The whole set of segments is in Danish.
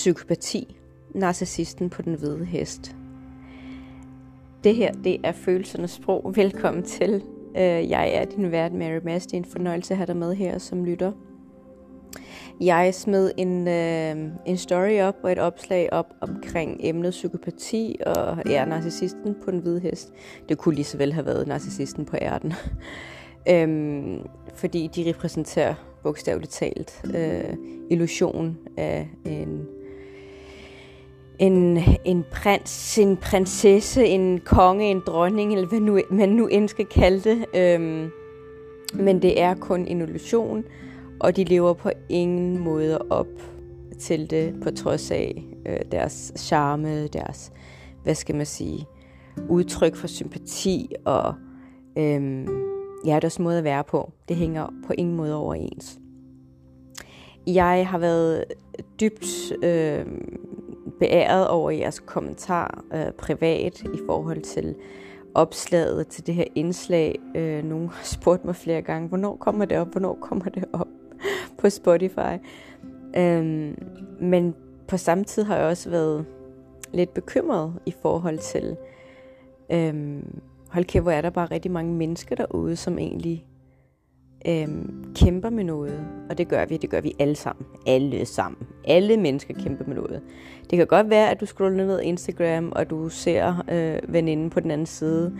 psykopati, narcissisten på den hvide hest. Det her, det er følelsernes sprog. Velkommen til. Øh, jeg er din vært, Mary Mads. Det er en fornøjelse at have dig med her som lytter. Jeg smed en, øh, en story op og et opslag op omkring emnet psykopati og ja, narcissisten på den hvide hest. Det kunne lige så vel have været narcissisten på ærten. øhm, fordi de repræsenterer bogstaveligt talt øh, illusion af en en, en prins, en prinsesse, en konge, en dronning, eller hvad nu, man nu end skal kalde det. Øhm, men det er kun en illusion, og de lever på ingen måde op til det, på trods af øh, deres charme, deres, hvad skal man sige, udtryk for sympati og øhm, ja, deres måde at være på. Det hænger på ingen måde overens. Jeg har været dybt øh, beæret over jeres kommentar øh, privat i forhold til opslaget til det her indslag. Øh, nogle har spurgt mig flere gange, hvornår kommer det op, hvornår kommer det op på Spotify. Øh, men på samme tid har jeg også været lidt bekymret i forhold til, øh, hold kæft, hvor er der bare rigtig mange mennesker derude, som egentlig øhm, kæmper med noget, og det gør vi, det gør vi alle sammen. Alle sammen. Alle mennesker kæmper med noget. Det kan godt være, at du scroller ned Instagram, og du ser øh, veninden på den anden side,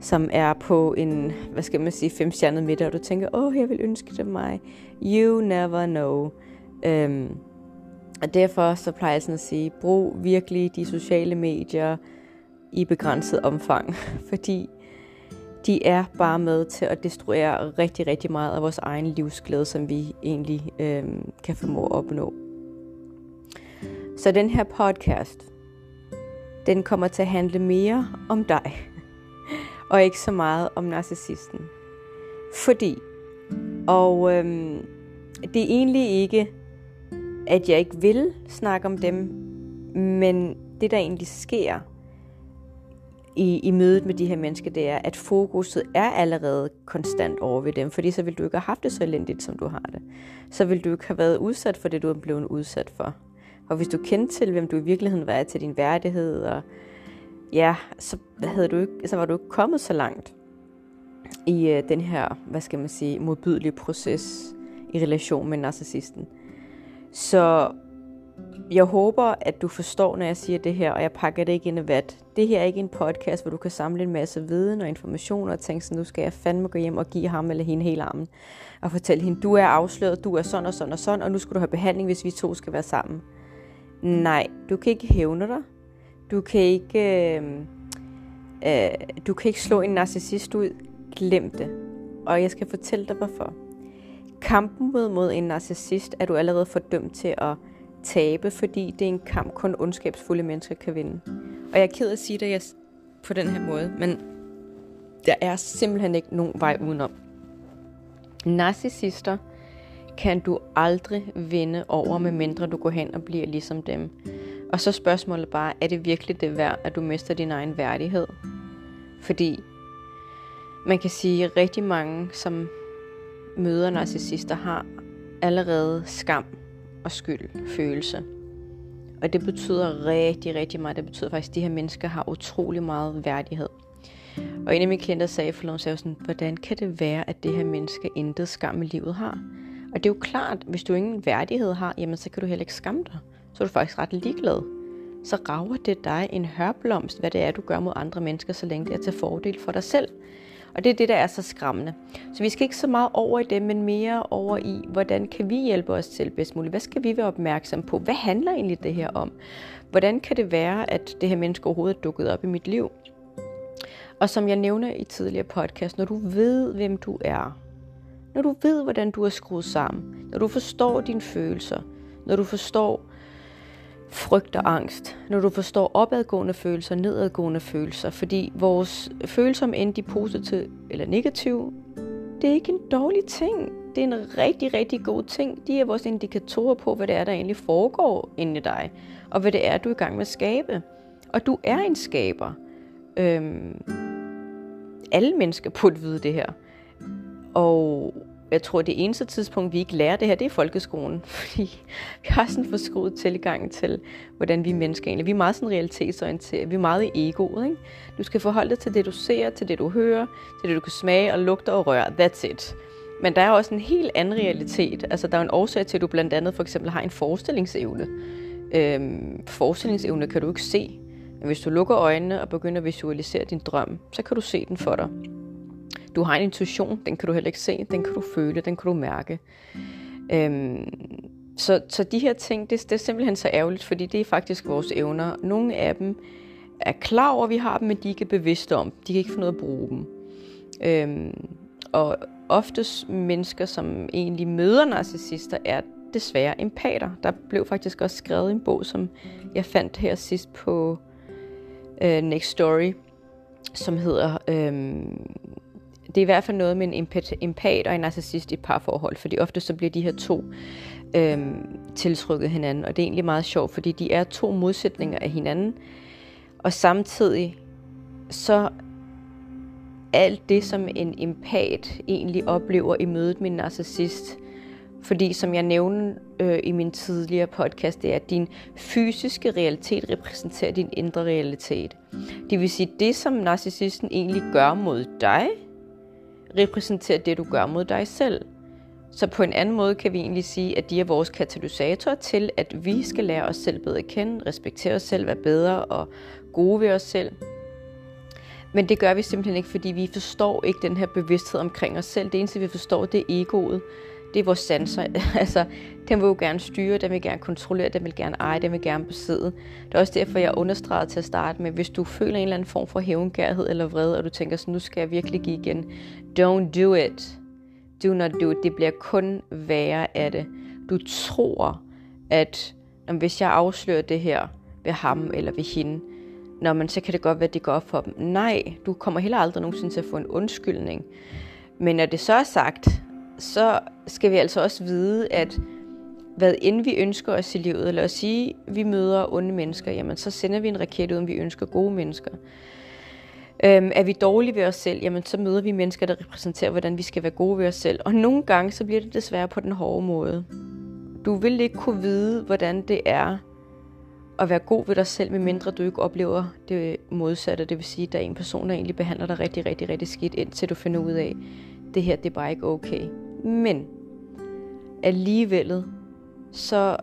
som er på en, hvad skal man sige, femstjernet middag, og du tænker, åh, oh, jeg vil ønske det mig. You never know. Øhm, og derfor så plejer jeg sådan at sige, brug virkelig de sociale medier i begrænset omfang, fordi de er bare med til at destruere rigtig, rigtig meget af vores egen livsglæde, som vi egentlig øh, kan formå at opnå. Så den her podcast, den kommer til at handle mere om dig, og ikke så meget om narcissisten. Fordi, og øh, det er egentlig ikke, at jeg ikke vil snakke om dem, men det der egentlig sker, i, i mødet med de her mennesker, det er, at fokuset er allerede konstant over ved dem, fordi så vil du ikke have haft det så elendigt, som du har det. Så vil du ikke have været udsat for det, du er blevet udsat for. Og hvis du kendte til, hvem du i virkeligheden var til din værdighed, og ja, så, havde du ikke, så var du ikke kommet så langt i øh, den her, hvad skal man sige, modbydelige proces i relation med narcissisten. Så jeg håber, at du forstår, når jeg siger det her, og jeg pakker det ikke ind i vat. Det her er ikke en podcast, hvor du kan samle en masse viden og information og tænke sådan, nu skal jeg fandme gå hjem og give ham eller hende hele armen. Og fortælle hende, du er afsløret, du er sådan og sådan og sådan, og nu skal du have behandling, hvis vi to skal være sammen. Nej, du kan ikke hævne dig. Du kan ikke, øh, øh, du kan ikke slå en narcissist ud. Glem det. Og jeg skal fortælle dig, hvorfor. Kampen mod, mod en narcissist er du allerede fordømt til at tabe, fordi det er en kamp, kun ondskabsfulde mennesker kan vinde. Og jeg er ked af at sige det på den her måde, men der er simpelthen ikke nogen vej udenom. Narcissister kan du aldrig vinde over, med mindre du går hen og bliver ligesom dem. Og så spørgsmålet bare, er det virkelig det værd, at du mister din egen værdighed? Fordi man kan sige, at rigtig mange, som møder narcissister, har allerede skam og skyld følelse. Og det betyder rigtig, rigtig meget. Det betyder faktisk, at de her mennesker har utrolig meget værdighed. Og en af mine klienter sagde for nogen, sagde sådan, hvordan kan det være, at det her menneske intet skam i livet har? Og det er jo klart, hvis du ingen værdighed har, jamen så kan du heller ikke skamme dig. Så er du faktisk ret ligeglad. Så rager det dig en hørblomst, hvad det er, du gør mod andre mennesker, så længe det er til fordel for dig selv. Og det er det, der er så skræmmende. Så vi skal ikke så meget over i det, men mere over i, hvordan kan vi hjælpe os selv bedst muligt? Hvad skal vi være opmærksom på? Hvad handler egentlig det her om? Hvordan kan det være, at det her menneske overhovedet er dukket op i mit liv? Og som jeg nævner i tidligere podcast, når du ved, hvem du er, når du ved, hvordan du er skruet sammen, når du forstår dine følelser, når du forstår, frygt og angst, når du forstår opadgående følelser, nedadgående følelser, fordi vores følelser, om end de er positive eller negative, det er ikke en dårlig ting. Det er en rigtig, rigtig god ting. De er vores indikatorer på, hvad det er, der egentlig foregår inde i dig, og hvad det er, du er i gang med at skabe. Og du er en skaber. Øhm, alle mennesker burde vide det her. Og jeg tror, at det eneste tidspunkt, vi ikke lærer det her, det er folkeskolen. Fordi vi har sådan en forskruet tilgang til, hvordan vi mennesker egentlig. Vi er meget sådan realitetsorienteret. Vi er meget i egoet. Ikke? Du skal forholde dig til det, du ser, til det, du hører, til det, du kan smage og lugte og røre. That's it. Men der er også en helt anden realitet. Altså, der er en årsag til, at du blandt andet for eksempel har en forestillingsevne. Øhm, forestillingsevne kan du ikke se. Men hvis du lukker øjnene og begynder at visualisere din drøm, så kan du se den for dig. Du har en intuition, den kan du heller ikke se, den kan du føle, den kan du mærke. Øhm, så, så de her ting, det, det er simpelthen så ærgerligt, fordi det er faktisk vores evner. Nogle af dem er klar over, at vi har dem, men de er ikke bevidste om. De kan ikke få noget at bruge dem. Øhm, og oftest mennesker, som egentlig møder narcissister, er desværre empater. Der blev faktisk også skrevet en bog, som jeg fandt her sidst på øh, Next Story, som hedder øh, det er i hvert fald noget med en empat, og en narcissist i et parforhold, fordi ofte så bliver de her to øhm, tiltrykket hinanden, og det er egentlig meget sjovt, fordi de er to modsætninger af hinanden, og samtidig så alt det, som en empat egentlig oplever i mødet med en narcissist, fordi som jeg nævnte øh, i min tidligere podcast, det er, at din fysiske realitet repræsenterer din indre realitet. Det vil sige, det som narcissisten egentlig gør mod dig, repræsenterer det, du gør mod dig selv. Så på en anden måde kan vi egentlig sige, at de er vores katalysator til, at vi skal lære os selv bedre at kende, respektere os selv, være bedre og gode ved os selv. Men det gør vi simpelthen ikke, fordi vi forstår ikke den her bevidsthed omkring os selv. Det eneste, vi forstår, det er egoet. Det er vores sanser. altså, den vil jo gerne styre, den vil gerne kontrollere, den vil gerne eje, den vil gerne besidde. Det er også derfor, jeg understregede til at starte med, hvis du føler en eller anden form for hævngærhed eller vrede, og du tænker sådan, nu skal jeg virkelig give igen. Don't do it. Do not do it. Det bliver kun værre af det. Du tror, at hvis jeg afslører det her ved ham eller ved hende, når man så kan det godt være, at det går op for dem. Nej, du kommer heller aldrig nogensinde til at få en undskyldning. Men når det så er sagt, så skal vi altså også vide, at hvad end vi ønsker os i livet, lad os sige, vi møder onde mennesker, jamen så sender vi en raket ud, om vi ønsker gode mennesker. Øhm, er vi dårlige ved os selv, jamen så møder vi mennesker, der repræsenterer, hvordan vi skal være gode ved os selv. Og nogle gange, så bliver det desværre på den hårde måde. Du vil ikke kunne vide, hvordan det er at være god ved dig selv, medmindre du ikke oplever det modsatte. Det vil sige, at der er en person, der egentlig behandler dig rigtig, rigtig, rigtig skidt, indtil du finder ud af, at det her det er bare ikke okay. Men alligevel, så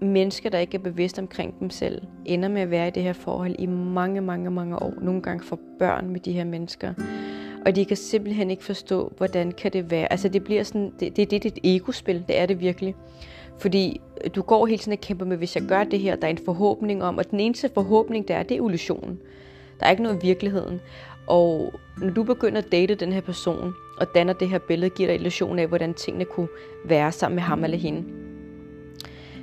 mennesker, der ikke er bevidste omkring dem selv, ender med at være i det her forhold i mange, mange, mange år. Nogle gange får børn med de her mennesker. Og de kan simpelthen ikke forstå, hvordan kan det være. Altså det bliver sådan, det, det, det er dit egospil, det er det virkelig. Fordi du går hele tiden og kæmper med, hvis jeg gør det her, der er en forhåbning om, og den eneste forhåbning, der er, det er illusionen. Der er ikke noget i virkeligheden. Og når du begynder at date den her person, og danner det her billede, giver dig illusion af, hvordan tingene kunne være sammen med ham eller hende.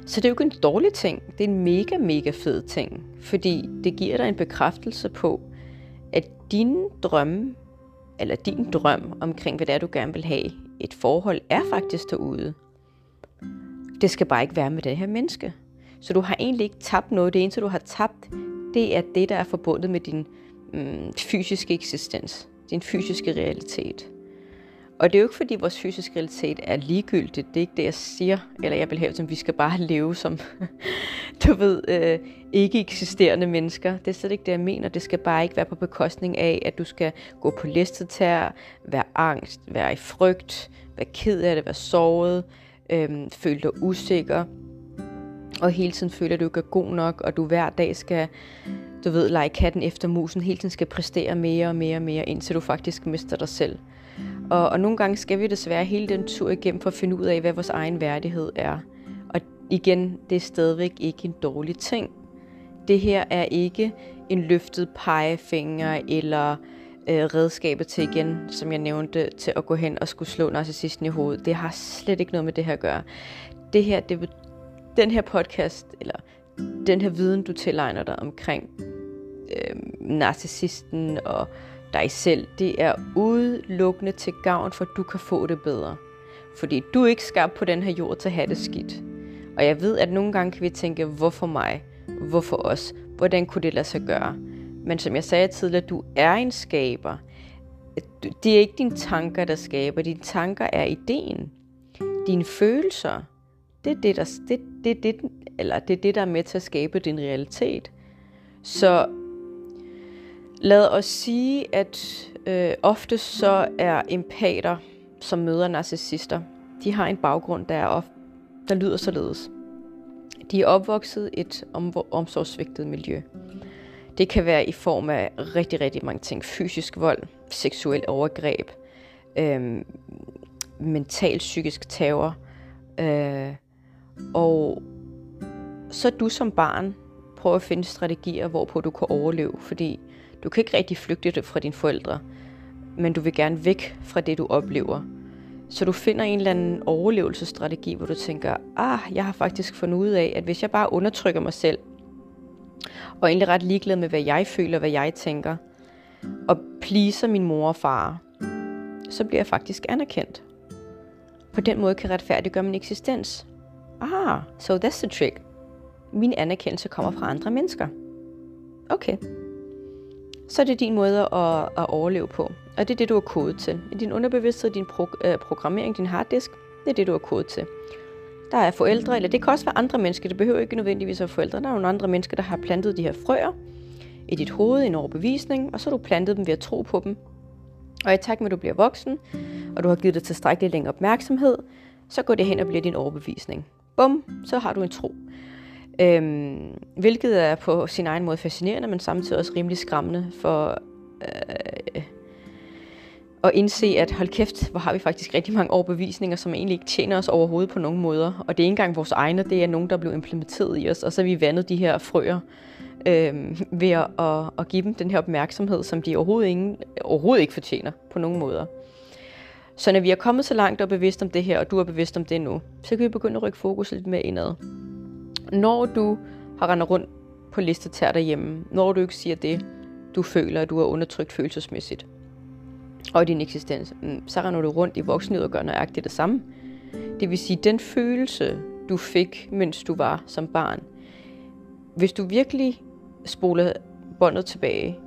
Så det er jo ikke en dårlig ting. Det er en mega, mega fed ting. Fordi det giver dig en bekræftelse på, at dine drømme, eller din drøm omkring, hvad det er, du gerne vil have, et forhold er faktisk derude. Det skal bare ikke være med det her menneske. Så du har egentlig ikke tabt noget. Det eneste, du har tabt, det er det, der er forbundet med din mm, fysiske eksistens. Din fysiske realitet. Og det er jo ikke, fordi vores fysiske realitet er ligegyldigt. Det er ikke det, jeg siger. Eller jeg vil have, som vi skal bare leve som, du ved, øh, ikke eksisterende mennesker. Det er slet ikke det, jeg mener. Det skal bare ikke være på bekostning af, at du skal gå på listetær, være angst, være i frygt, være ked af det, være såret, øh, føle dig usikker, og hele tiden føler, at du ikke er god nok, og du hver dag skal, du ved, lege katten efter musen, hele tiden skal præstere mere og mere og mere, indtil du faktisk mister dig selv. Og, og nogle gange skal vi desværre hele den tur igennem for at finde ud af, hvad vores egen værdighed er. Og igen, det er stadigvæk ikke en dårlig ting. Det her er ikke en løftet pegefinger eller øh, redskabet til igen, som jeg nævnte, til at gå hen og skulle slå narcissisten i hovedet. Det har slet ikke noget med det her at gøre. Det her, det, den her podcast, eller den her viden, du tilegner dig omkring øh, narcissisten og dig selv, det er udelukkende til gavn, for du kan få det bedre. Fordi du er ikke skabt på den her jord til at have det skidt. Og jeg ved, at nogle gange kan vi tænke, hvorfor mig? Hvorfor os? Hvordan kunne det lade sig gøre? Men som jeg sagde tidligere, du er en skaber. det er ikke dine tanker, der skaber. Dine tanker er ideen. Dine følelser, det er det, der, det, det, det, eller det, er det, der er med til at skabe din realitet. Så lad os sige, at øh, ofte så er empater, som møder narcissister, de har en baggrund, der, er of, der lyder således. De er opvokset i et om, omsorgsvigtet miljø. Det kan være i form af rigtig, rigtig mange ting. Fysisk vold, seksuel overgreb, øh, mental psykisk terror. Øh, og så du som barn prøver at finde strategier, hvorpå du kan overleve, fordi du kan ikke rigtig flygte fra dine forældre, men du vil gerne væk fra det, du oplever. Så du finder en eller anden overlevelsesstrategi, hvor du tænker, ah, jeg har faktisk fundet ud af, at hvis jeg bare undertrykker mig selv, og egentlig ret ligeglad med, hvad jeg føler, hvad jeg tænker, og pleaser min mor og far, så bliver jeg faktisk anerkendt. På den måde kan retfærdiggøre min eksistens. Ah, so that's the trick. Min anerkendelse kommer fra andre mennesker. Okay. Så er det din måde at, at overleve på. Og det er det, du er kodet til. I din underbevidsthed, din pro- øh, programmering, din harddisk, det er det, du er kodet til. Der er forældre, eller det kan også være andre mennesker. Det behøver ikke nødvendigvis være forældre. Der er nogle andre mennesker, der har plantet de her frøer i dit hoved, en overbevisning, og så har du plantet dem ved at tro på dem. Og i takt med, at du bliver voksen, og du har givet det tilstrækkeligt længere opmærksomhed, så går det hen og bliver din overbevisning. Bum, så har du en tro. Øhm, hvilket er på sin egen måde fascinerende, men samtidig også rimelig skræmmende for øh, at indse, at hold kæft, hvor har vi faktisk rigtig mange overbevisninger, som egentlig ikke tjener os overhovedet på nogen måder. Og det er ikke engang vores egne, det er nogen, der blev implementeret i os, og så har vi vandet de her frøer øh, ved at, at, at give dem den her opmærksomhed, som de overhovedet, ingen, overhovedet ikke fortjener på nogen måder. Så når vi er kommet så langt og bevidst om det her, og du er bevidst om det nu, så kan vi begynde at rykke fokus lidt mere indad. Når du har rendt rundt på listetær derhjemme, når du ikke siger det, du føler, at du er undertrykt følelsesmæssigt, og din eksistens, mm, så render du rundt i voksenlivet og gør nøjagtigt det samme. Det vil sige, den følelse, du fik, mens du var som barn, hvis du virkelig spoler båndet tilbage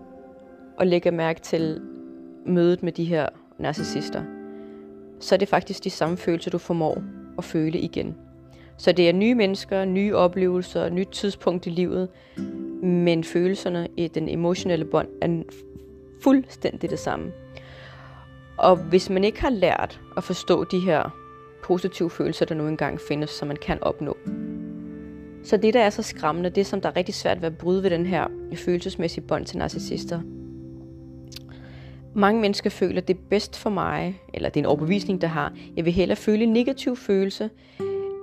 og lægger mærke til mødet med de her narcissister, så er det faktisk de samme følelser, du formår at føle igen. Så det er nye mennesker, nye oplevelser, nyt tidspunkt i livet, men følelserne i den emotionelle bånd er fuldstændig det samme. Og hvis man ikke har lært at forstå de her positive følelser, der nu engang findes, som man kan opnå, så det, der er så skræmmende, det som der er rigtig svært ved at bryde ved den her følelsesmæssige bånd til narcissister. Mange mennesker føler, at det er bedst for mig, eller det er en overbevisning, der har, jeg vil hellere føle en negativ følelse,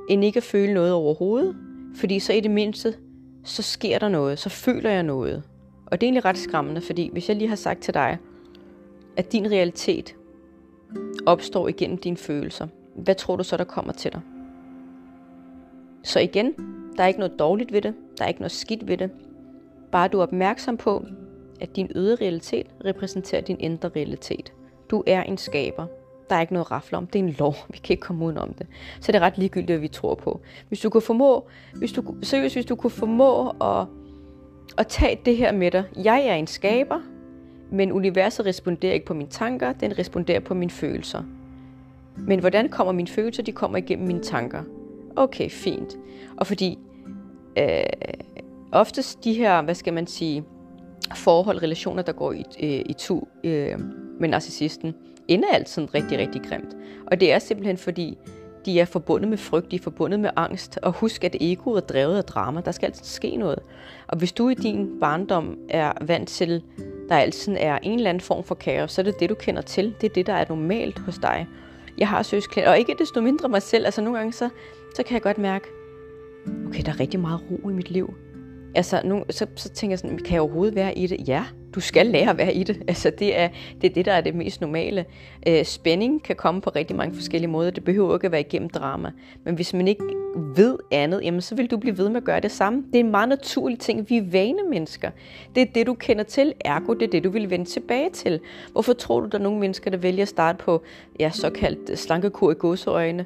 end ikke at føle noget overhovedet, fordi så i det mindste, så sker der noget, så føler jeg noget. Og det er egentlig ret skræmmende, fordi hvis jeg lige har sagt til dig, at din realitet opstår igennem dine følelser, hvad tror du så, der kommer til dig? Så igen, der er ikke noget dårligt ved det, der er ikke noget skidt ved det. Bare du er opmærksom på, at din ydre realitet repræsenterer din indre realitet. Du er en skaber. Der er ikke noget rafle om. Det er en lov. Vi kan ikke komme udenom om det. Så det er ret ligegyldigt, hvad vi tror på. Hvis du kunne formå, hvis du, seriøst, hvis du kunne formå at, at tage det her med dig. Jeg er en skaber, men universet responderer ikke på mine tanker, den responderer på mine følelser. Men hvordan kommer mine følelser? De kommer igennem mine tanker. Okay, fint. Og fordi øh, oftest de her, hvad skal man sige, forhold, relationer, der går i, øh, i to øh, med narcissisten, ender altid rigtig, rigtig grimt. Og det er simpelthen fordi, de er forbundet med frygt, de er forbundet med angst. Og husk, at egoet er drevet af drama. Der skal altid ske noget. Og hvis du i din barndom er vant til, der altid er en eller anden form for kaos, så er det det, du kender til. Det er det, der er normalt hos dig. Jeg har søgt og ikke desto mindre mig selv. Altså nogle gange, så, så kan jeg godt mærke, okay, der er rigtig meget ro i mit liv. Altså, nu, så, så tænker jeg sådan, kan jeg overhovedet være i det? Ja, du skal lære at være i det. Altså, det er det, er det der er det mest normale. Øh, spænding kan komme på rigtig mange forskellige måder. Det behøver ikke at være igennem drama. Men hvis man ikke ved andet, jamen, så vil du blive ved med at gøre det samme. Det er en meget naturlig ting. Vi er vane mennesker. Det er det, du kender til. Ergo, det er det, du vil vende tilbage til. Hvorfor tror du, der er nogle mennesker, der vælger at starte på ja, såkaldt slankekur i godseøjne,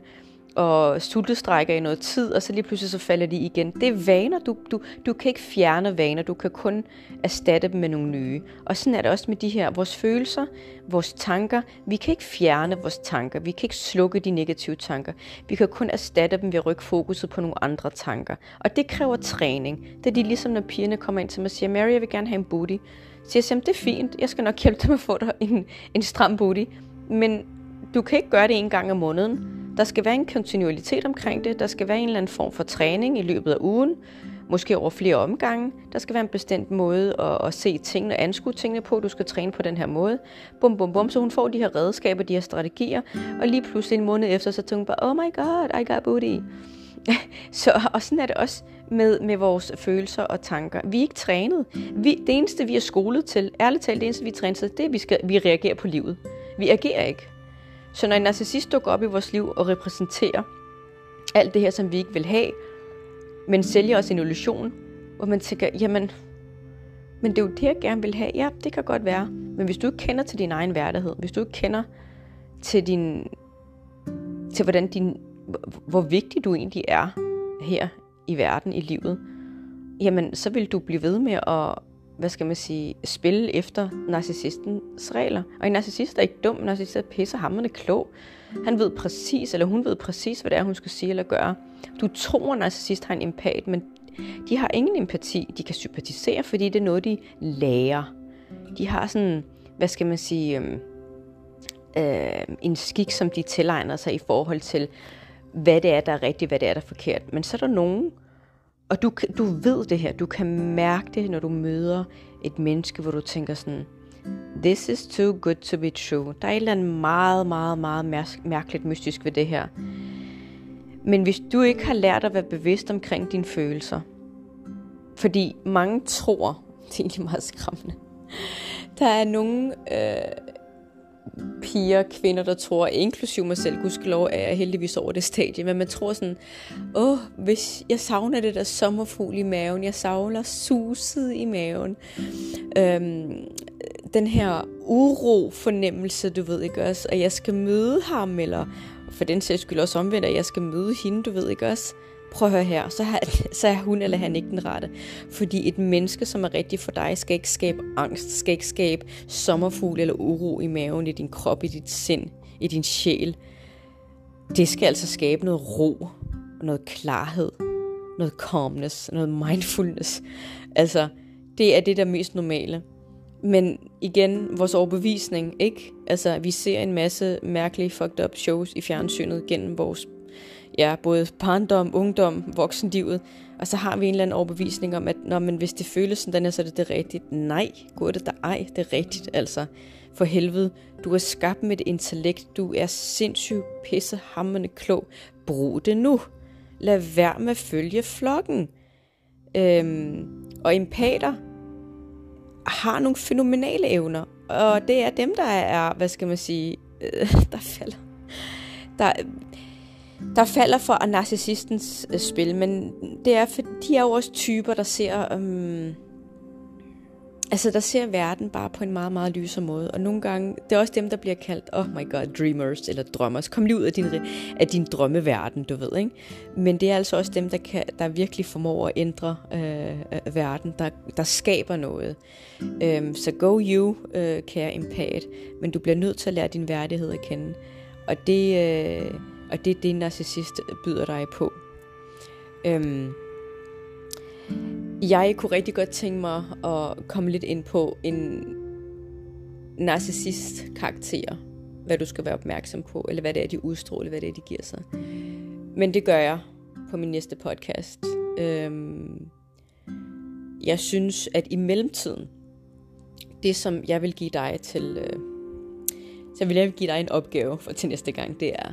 og sultestrækker i noget tid, og så lige pludselig så falder de igen. Det er vaner. Du, du, du kan ikke fjerne vaner. Du kan kun erstatte dem med nogle nye. Og sådan er det også med de her, vores følelser, vores tanker. Vi kan ikke fjerne vores tanker. Vi kan ikke slukke de negative tanker. Vi kan kun erstatte dem ved at rykke fokuset på nogle andre tanker. Og det kræver træning. Det er de ligesom, når pigerne kommer ind til mig og siger, Mary, jeg vil gerne have en booty. Så jeg siger, det er fint. Jeg skal nok hjælpe dig med at få dig en, en stram booty. Men du kan ikke gøre det en gang om måneden. Der skal være en kontinuitet omkring det. Der skal være en eller anden form for træning i løbet af ugen. Måske over flere omgange. Der skal være en bestemt måde at, at se tingene og anskue tingene på. Du skal træne på den her måde. Bum, bum, bum. Så hun får de her redskaber, de her strategier. Og lige pludselig en måned efter, så tænker hun bare, oh my god, I got booty. så, og sådan er det også med, med vores følelser og tanker. Vi er ikke trænet. Vi, det eneste, vi er skolet til, ærligt talt, det eneste, vi er trænet til, det er, at vi, skal, vi reagerer på livet. Vi agerer ikke. Så når en narcissist dukker op i vores liv og repræsenterer alt det her, som vi ikke vil have, men sælger os en illusion, hvor man tænker, jamen, men det er jo det, jeg gerne vil have. Ja, det kan godt være. Men hvis du ikke kender til din egen værdighed, hvis du ikke kender til din, til hvordan din, hvor vigtig du egentlig er her i verden, i livet, jamen så vil du blive ved med at, hvad skal man sige, spille efter narcissistens regler. Og en narcissist er ikke dum, en narcissist er pissehammerende klog. Han ved præcis, eller hun ved præcis, hvad det er, hun skal sige eller gøre. Du tror, at narcissist har en empat, men de har ingen empati. De kan sympatisere, fordi det er noget, de lærer. De har sådan, hvad skal man sige, øh, øh, en skik, som de tilegner sig i forhold til, hvad det er, der er rigtigt, hvad det er, der er forkert. Men så er der nogen, og du, du ved det her, du kan mærke det, når du møder et menneske, hvor du tænker sådan, this is too good to be true. Der er et eller andet meget, meget, meget mærkeligt mystisk ved det her. Men hvis du ikke har lært at være bevidst omkring dine følelser, fordi mange tror, det er egentlig meget skræmmende, der er nogle øh, piger, kvinder, der tror, inklusiv mig selv, gudskelov er jeg heldigvis over det stadie, men man tror sådan, åh, hvis jeg savner det der sommerfugl i maven, jeg savner suset i maven, øhm, den her uro fornemmelse, du ved ikke også, at jeg skal møde ham, eller for den sags skyld også omvendt, at jeg skal møde hende, du ved ikke også, prøv at høre her, så, har, så er hun eller han ikke den rette. Fordi et menneske, som er rigtigt for dig, skal ikke skabe angst, skal ikke skabe sommerfugl eller uro i maven, i din krop, i dit sind, i din sjæl. Det skal altså skabe noget ro, noget klarhed, noget calmness, noget mindfulness. Altså, det er det, der er mest normale. Men igen, vores overbevisning, ikke? Altså, vi ser en masse mærkelige fucked up shows i fjernsynet gennem vores ja, både barndom, ungdom, voksenlivet, og så har vi en eller anden overbevisning om, at når man, hvis det føles sådan, er, så er det det rigtigt. Nej, går det der ej, det er rigtigt, altså. For helvede, du er skabt med et intellekt, du er sindssygt pissehammerende klog. Brug det nu. Lad være med at følge flokken. Øhm, og empater har nogle fænomenale evner, og det er dem, der er, hvad skal man sige, øh, der falder. Der, der falder for narcissistens øh, spil, men det er, for de er jo også typer, der ser, øhm, altså der ser verden bare på en meget, meget lyser måde. Og nogle gange, det er også dem, der bliver kaldt, oh my god, dreamers eller drømmers. Kom lige ud af din, af din drømmeverden, du ved, ikke? Men det er altså også dem, der, kan, der virkelig formår at ændre øh, øh verden, der, der skaber noget. Øhm, så go you, øh, kære empat, men du bliver nødt til at lære din værdighed at kende. Og det... Øh, og det er det, narcissist byder dig på. Øhm, jeg kunne rigtig godt tænke mig at komme lidt ind på en narcissist karakter. Hvad du skal være opmærksom på, eller hvad det er, de udstråler, hvad det er, de giver sig. Men det gør jeg på min næste podcast. Øhm, jeg synes, at i mellemtiden, det som jeg vil give dig til, øh, så vil jeg give dig en opgave for til næste gang, det er,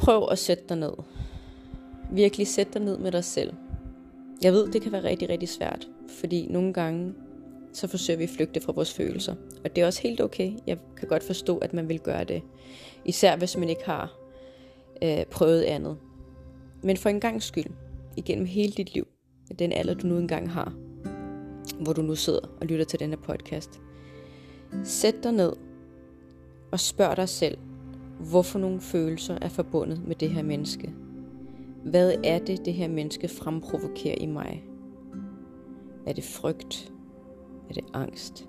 Prøv at sætte dig ned. Virkelig sæt dig ned med dig selv. Jeg ved, det kan være rigtig, rigtig svært, fordi nogle gange, så forsøger vi at flygte fra vores følelser. Og det er også helt okay. Jeg kan godt forstå, at man vil gøre det. Især hvis man ikke har øh, prøvet andet. Men for en gang skyld, igennem hele dit liv, den alder du nu engang har, hvor du nu sidder og lytter til denne podcast, sæt dig ned og spørg dig selv, hvorfor nogle følelser er forbundet med det her menneske. Hvad er det, det her menneske fremprovokerer i mig? Er det frygt? Er det angst?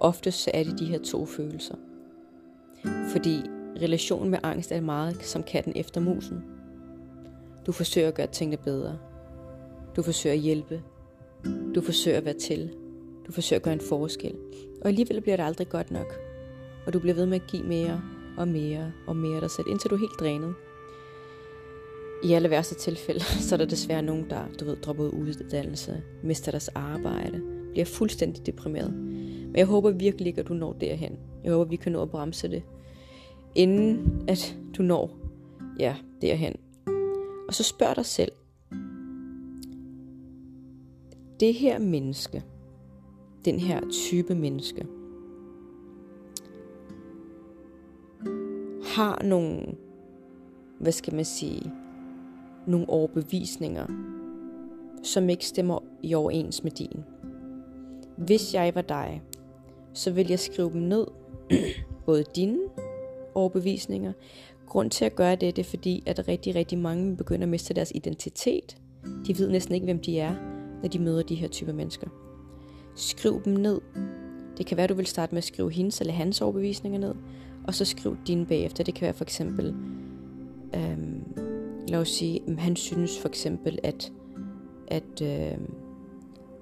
Oftest så er det de her to følelser. Fordi relationen med angst er meget som katten efter musen. Du forsøger at gøre tingene bedre. Du forsøger at hjælpe. Du forsøger at være til. Du forsøger at gøre en forskel. Og alligevel bliver det aldrig godt nok. Og du bliver ved med at give mere og mere og mere dig selv, indtil du er helt drænet. I alle værste tilfælde, så er der desværre nogen, der du ved, dropper ud uddannelse, mister deres arbejde, bliver fuldstændig deprimeret. Men jeg håber virkelig ikke, at du når derhen. Jeg håber, vi kan nå at bremse det, inden at du når ja, derhen. Og så spørg dig selv, det her menneske, den her type menneske, har nogle, hvad skal man sige, nogle overbevisninger, som ikke stemmer i overens med din. Hvis jeg var dig, så vil jeg skrive dem ned, både dine overbevisninger. Grund til at gøre det, det er fordi, at rigtig, rigtig mange begynder at miste deres identitet. De ved næsten ikke, hvem de er, når de møder de her typer mennesker. Skriv dem ned. Det kan være, du vil starte med at skrive hendes eller hans overbevisninger ned, og så skriv dine bagefter. Det kan være for eksempel, øhm, lad os sige, han synes for eksempel, at, at øhm,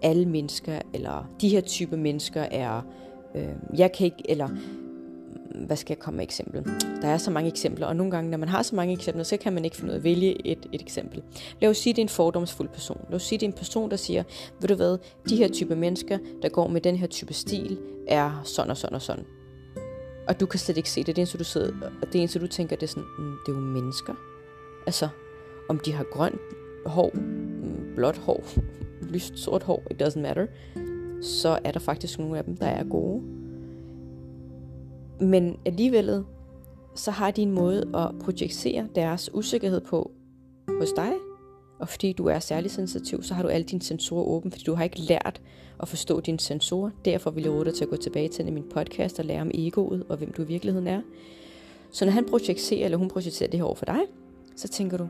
alle mennesker, eller de her type mennesker er, øhm, jeg kan ikke, eller hvad skal jeg komme med eksempel? Der er så mange eksempler, og nogle gange, når man har så mange eksempler, så kan man ikke finde ud af at vælge et, et eksempel. Lad os sige, det er en fordomsfuld person. Lad os sige, det er en person, der siger, ved du hvad, de her type mennesker, der går med den her type stil, er sådan og sådan og sådan. Og du kan slet ikke se det. Det eneste, du, sidder, og det eneste, du tænker, det er sådan, mm, det er jo mennesker. Altså, om de har grønt hår, mm, blåt hår, lyst sort hår, it doesn't matter, så er der faktisk nogle af dem, der er gode. Men alligevel, så har de en måde at projicere deres usikkerhed på hos dig. Og fordi du er særlig sensitiv, så har du alle dine sensorer åbne, fordi du har ikke lært at forstå dine sensorer. Derfor vil jeg råde dig til at gå tilbage til min podcast og lære om egoet og hvem du i virkeligheden er. Så når han projicerer, eller hun projicerer det her over for dig, så tænker du,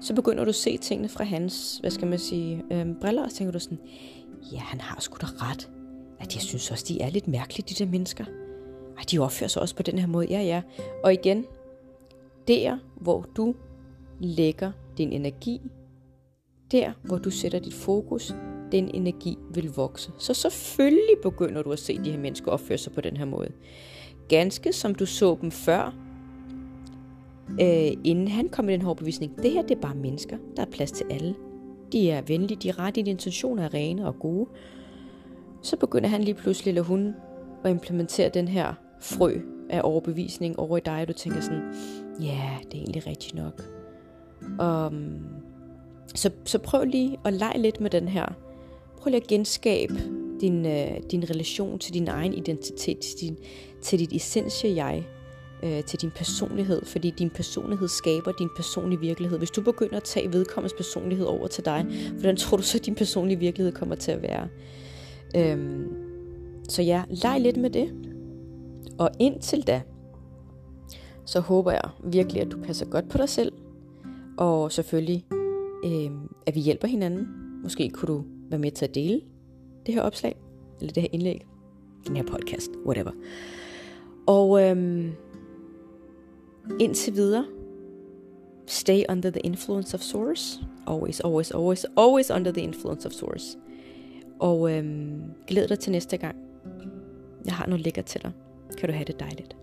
så begynder du at se tingene fra hans, hvad skal man sige, øhm, briller, og tænker du sådan, ja, han har sgu da ret. At jeg synes også, de er lidt mærkelige, de der mennesker. Ej, de opfører sig også på den her måde. Ja, ja. Og igen, der hvor du lægger din energi, der hvor du sætter dit fokus, den energi vil vokse. Så selvfølgelig begynder du at se de her mennesker opføre sig på den her måde. Ganske som du så dem før, øh, inden han kom med den her bevisning. Det her, det er bare mennesker. Der er plads til alle. De er venlige, de er ret, de intentioner er rene og gode. Så begynder han lige pludselig, eller hun, at implementere den her frø af overbevisning over i dig, og du tænker sådan, ja, yeah, det er egentlig rigtigt nok. Um, så, så prøv lige at lege lidt med den her. Prøv lige at genskabe din, øh, din relation til din egen identitet, til, din, til dit essentie jeg, øh, til din personlighed, fordi din personlighed skaber din personlige virkelighed. Hvis du begynder at tage vedkommens personlighed over til dig, hvordan tror du så, at din personlige virkelighed kommer til at være? Øhm, så ja, leg lidt med det. Og indtil da, så håber jeg virkelig, at du passer godt på dig selv. Og selvfølgelig, øh, at vi hjælper hinanden. Måske kunne du være med til at dele det her opslag, eller det her indlæg, den her podcast, whatever. Og øh, indtil videre, stay under the influence of source. Always, always, always, always under the influence of source. Og øh, glæd dig til næste gang. Jeg har noget lækker til dig kan du have det dejligt.